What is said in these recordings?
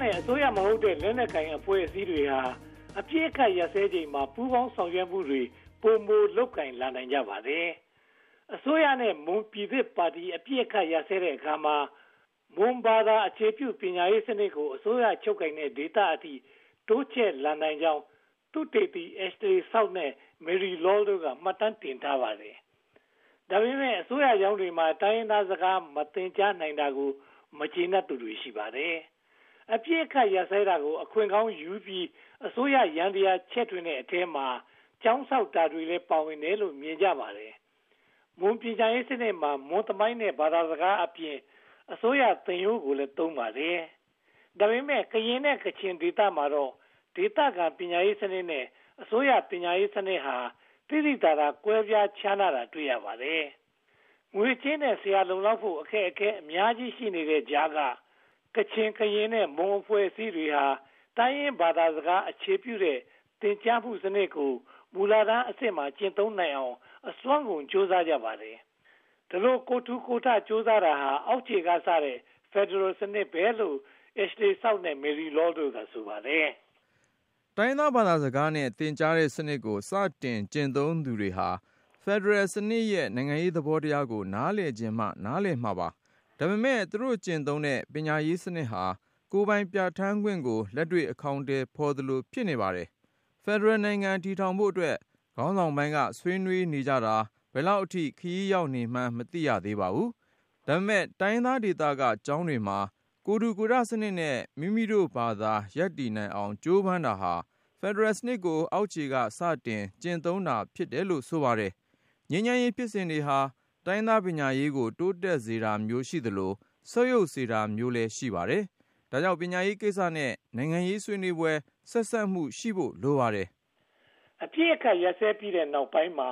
နဲ့ အစိုးရမဟုတ်တဲ့ လက်နက်ကိုင်အဖွဲ့အစည်းတွေဟာ အပြည့်အခတ်ရစဲချိန်မှာ ပူးပေါင်းဆောင်ရွက်မှုတွေပုံမလုတ်ကင်လာနိုင်ကြပါတယ်။အစိုးရနဲ့ မွန်ပြည်သစ်ပါတီ အပြည့်အခတ်ရစဲတဲ့အခါမှာ မွန်ဘာသာအခြေပြု ပညာရေးစနစ်ကို အစိုးရချုပ်ကင်တဲ့ဒေတာအထိ တိုးချဲ့လာနိုင်ကြောင်းသူတေတီအက်စတီဆောက်နဲ့မေရီလော်တို့က မှတ်တမ်းတင်ထားပါတယ်။ဒါပေမဲ့ အစိုးရရောင်းတွေမှာ တိုင်းရင်းသားစကား မသင်ကြားနိုင်တာကို မကျေနပ်သူတွေ ရှိပါတယ်။ အပြည့်အခတ်ရစဲတာကို အခွင့်ကောင်းယူပြီး အစိုးရရန်တရားချက်ထွင်တဲ့အထဲမှာ ကျောင်းဆောက်တာတွေလည်း ပါဝင်တယ်လို့ မြင်ကြပါတယ်။မွန်ပြည်ချရေးစနစ်မှာ မွန်သမိုင်းနဲ့ ဘာသာစကားအပြင် အစိုးရသင်ရိုးကိုလည်း သုံးပါတယ်။ဒါပေမဲ့ ကရင်နဲ့ ကချင်ဒေသမှာတော့ ဒေသခံပညာရေးစနစ်နဲ့ အစိုးရပညာရေးစနစ်ဟာတိတိတသာ ကွဲပြားခြားနာတာ တွေ့ရပါတယ်။ငွေချင်းနဲ့ ဆရာ လုံလောက်ဖို့ အခက်အခဲ အများကြီးရှိနေတဲ့ကြားက ကချင်ကရင်နဲ့မွန်အဖွဲ့အစည်းတွေဟာတိုင်းရင်းဘာသာစကားအခြေပြုတဲ့သင်ကြားမှုစနစ်ကိုမူလတန်းအဆင့်မှာကျင့်သုံးနိုင်အောင်အစွမ်းကုန်ကြိုးစားကြပါတယ်။ဒီလိုကိုထူကိုထကြိုးစားတာဟာအောက်ခြေကစတဲ့ Federal စနစ်ပဲလို့ Ashley South နဲ့ Mary Law တို့ကဆိုပါတယ်။တိုင်းသားဘာသာစကားနဲ့သင်ကြားတဲ့စနစ်ကိုစတင်ကျင့်သုံးသူတွေဟာ Federal စနစ်ရဲ့နိုင်ငံရေးသဘောတရားကိုနားလည်ခြင်းမှနားလည်မှာပါ။ ဒါပေမဲ့ သူတို့ကျင့်သုံးတဲ့ ပညာရေးစနစ်ဟာ ကိုယ်ပိုင်ပြဌာန်းခွင့်ကို လက်တွေ့ အကောင်အထည်ဖော်သလို ဖြစ်နေပါတယ်။ဖက်ဒရယ်နိုင်ငံ တည်ထောင်ဖို့အတွက် ခေါင်းဆောင်ပိုင်းက ဆွေးနွေးနေကြတာ ဘယ်လောက်အထိ ခရီးရောက်နေမှန်း မသိရသေးပါဘူး။ဒါပေမဲ့ တိုင်းရင်းသားဒေသက ကျောင်းတွေမှာ ကိုယ်ထူကိုယ်ထစနစ်နဲ့ မိမိတို့ဘာသာ ရပ်တည်နိုင်အောင် ကြိုးပမ်းတာဟာဖက်ဒရယ်စနစ်ကို အောက်ခြေက စတင်ကျင့်သုံးတာ ဖြစ်တယ်လို့ ဆိုပါတယ်။ငြိမ်းချမ်းရေးဖြစ်စဉ်တွေဟာ တိုင်းရင်းသားပညာရေးကို တိုးတက်စေတာမျိုးရှိသလို ဆုတ်ယုတ်စေတာမျိုးလည်း ရှိပါတယ် ဒါကြောင့် ပညာရေးကိစ္စနဲ့ နိုင်ငံရေးဆွေးနွေးပွဲ ဆက်စပ်မှုရှိဖို့ လိုပါတယ်။အပြည့်အခက်ရစဲပြီးတဲ့နောက်ပိုင်းမှာ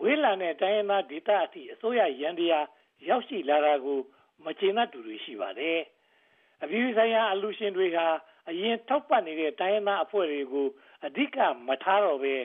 ဝေးလံတဲ့ တိုင်းရင်းသားဒေသအထိ အစိုးရရန်တရား ရောက်ရှိလာတာကို မကျေနပ်သူတွေ ရှိပါတယ်။အပြည်ဆိုင်ရာ အလူရှင်တွေဟာ အရင်ထောက်ပံ့နေတဲ့ တိုင်းရင်းသားအဖွဲ့တွေကို အဓိကမထားတော့ဘဲ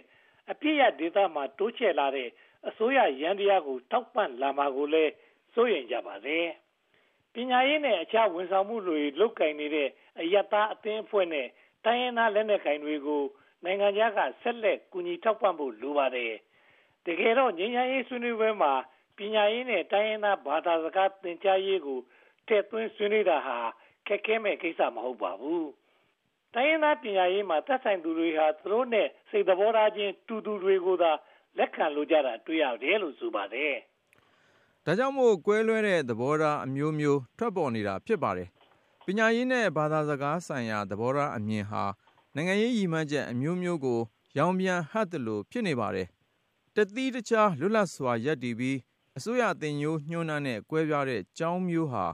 အပြည့်ရဒေသမှာ တိုးချဲ့လာတဲ့ အစိုးရရန်တရားကို ထောက်ပံ့လာမှာကိုလည်း စိုးရိမ်ကြပါတယ်။ပညာရေးနဲ့ အခြားဝန်ဆောင်မှုတွေ လုပ်ကိုင်နေတဲ့အယက်သားအသင်းအဖွဲ့နဲ့ တိုင်းရင်းသားလက်နက်ကိုင်တွေကို နိုင်ငံခြားက ဆက်လက်ကူညီထောက်ပံ့ဖို့ လိုပါတယ်။တကယ်တော့ ငြိမ်းချမ်းရေးဆွေးနွေးပွဲမှာ ပညာရေးနဲ့ တိုင်းရင်းသားဘာသာစကား သင်ကြားရေးကို ထည့်သွင်းဆွေးနွေးတာဟာ ခက်ခဲမဲ့ကိစ္စ မဟုတ်ပါဘူး။တိုင်းရင်းသားပညာရေးမှာ သက်ဆိုင်သူတွေဟာ သူတို့နဲ့ စိတ်သဘောထားချင်း တူတူတွေကိုသာ လက်ခံလိုကြတာ တွေ့ရတယ်လို့ ဆိုပါတယ်။ဒါကြောင့်မို့ ကွဲလွဲတဲ့ သဘောထားအမျိုးမျိုး ထွက်ပေါ်နေတာ ဖြစ်ပါတယ်။ပညာရေးနဲ့ ဘာသာစကားဆိုင်ရာ သဘောထားအမြင်ဟာ နိုင်ငံရေးရည်မှန်းချက် အမျိုးမျိုးကို ရောင်ပြန်ဟပ်သလို ဖြစ်နေပါတယ်။တသီးတခြား လွတ်လပ်စွာ ရပ်တည်ပြီး အစိုးရသင်ရိုးညွှန်းနှံနဲ့ ကွဲပြားတဲ့ ကျောင်းမျိုးဟာ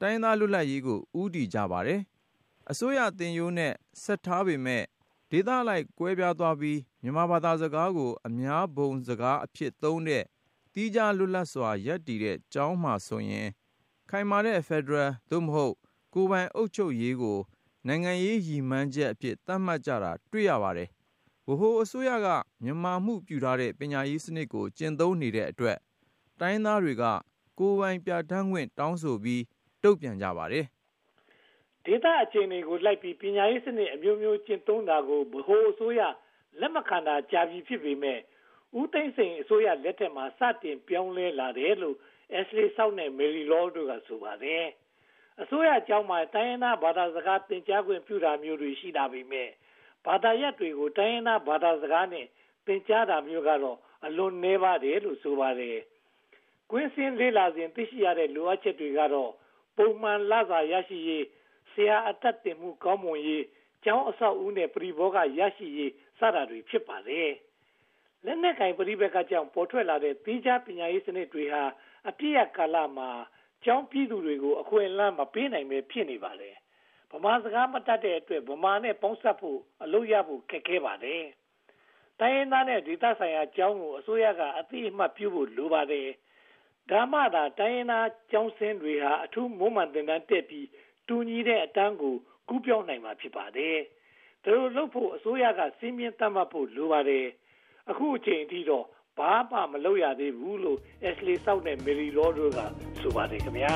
တိုင်းသား လွတ်လပ်ရေးကိုဥတီကြပါတယ်။အစိုးရသင်ရိုးနဲ့ ဆက်ထားပေမဲ့ ဒေသလိုက် ကွဲပြားသွားပြီး မြန်မာဘာသာစကားကို အများဘုံစကားအဖြစ်သုံးတဲ့ သီးခြားလွတ်လပ်စွာ ရပ်တည်တဲ့ကျောင်းမှာဆိုရင် ခိုင်မာတဲ့ ဖက်ဒရယ် သို့မဟုတ် ကိုယ်ပိုင်အုပ်ချုပ်ရေးကို နိုင်ငံရေးရည်မှန်းချက်အဖြစ် သတ်မှတ်ကြတာ တွေ့ရပါတယ်။ဗဟိုအစိုးရက မြန်မာမှုပြုထားတဲ့ ပညာရေးစနစ်ကို ကျင့်သုံးနေတဲ့အတွက် တိုင်းသားတွေက ကိုယ်ပိုင်ပြဋ္ဌာန်းခွင့် တောင်းဆိုပြီး တုံ့ပြန်ကြပါတယ်။ ဒေသအခြေအနေကိုလိုက်ပြီး ပညာရေးစနစ်အမျိုးမျိုး ကျင့်သုံးတာကို ဗဟိုအစိုးရ လက်မခံတာကြာပြီ ဖြစ်ပေမဲ့ဦးသိန်းစိန်အစိုးရလက်ထက်မှာ စတင်ပြောင်းလဲလာတယ်လို့ Ashley South နဲ့ Mary Law တို့က ဆိုပါတယ်။အစိုးရကျောင်းမှာ တိုင်းရင်းသားဘာသာစကား သင်ကြားခွင့်ပြုတာမျိုးတွေ ရှိတာပေမဲ့ဘာသာရပ်တွေကို တိုင်းရင်းသားဘာသာစကားနဲ့ သင်ကြားတာမျိုးကတော့ အလွန်နည်းပါတယ်လို့ ဆိုပါတယ်။ကွင်းစင်းလေးလာစဉ် သိရှိရတဲ့ လိုအပ်ချက်တွေကတော့ ပုံမှန်လစာရရှိရေး ဆရာအသက်တင်မှုကောင်းမွန်ရေးကျောင်းအဆောက်အဦနဲ့ပြည်ဘောကရရှိရေးစတာတွေဖြစ်ပါတယ်။လက်နက်ကင်ပရိပက္ခကြောင့်ပေါ်ထွက်လာတဲ့သီးခြားပညာရေးစနစ်တွေဟာအပြည့်အကာလမှာကျောင်းပြည်သူတွေကိုအခွင့်အလမ်းမပေးနိုင်ပဲဖြစ်နေပါတယ်။ဗမာစကားမတတ်တဲ့အတွက်ဗမာနဲ့ပေါင်းစပ်ဖို့အလုပ်ရဖို့ခက်ခဲပါတယ်။တိုင်းရင်းသားနဲ့ဒေသဆိုင်ရာကျောင်းကိုအစိုးရကအသိအမှတ်ပြုဖို့လိုပါတယ်။ဒါမှသာတိုင်းရင်းသားကျောင်းစင်းတွေဟာအထူးမွမ်းမံသင်တန်းတက်ပြီး တူညီတဲ့အတန်းကို ကူးပြောင်းနိုင်မှာ ဖြစ်ပါတယ်။ဒါလိုလုပ်ဖို့ အစိုးရကစီးမြင်တတ်မှတ်ဖို့ လိုပါတယ်။အခုအချိန်အထိတော့ ဘာမှမလုပ်ရသေးဘူးလို့ Ashley South နဲ့ Mary Law တို့က ဆိုပါတယ်ခင်ဗျာ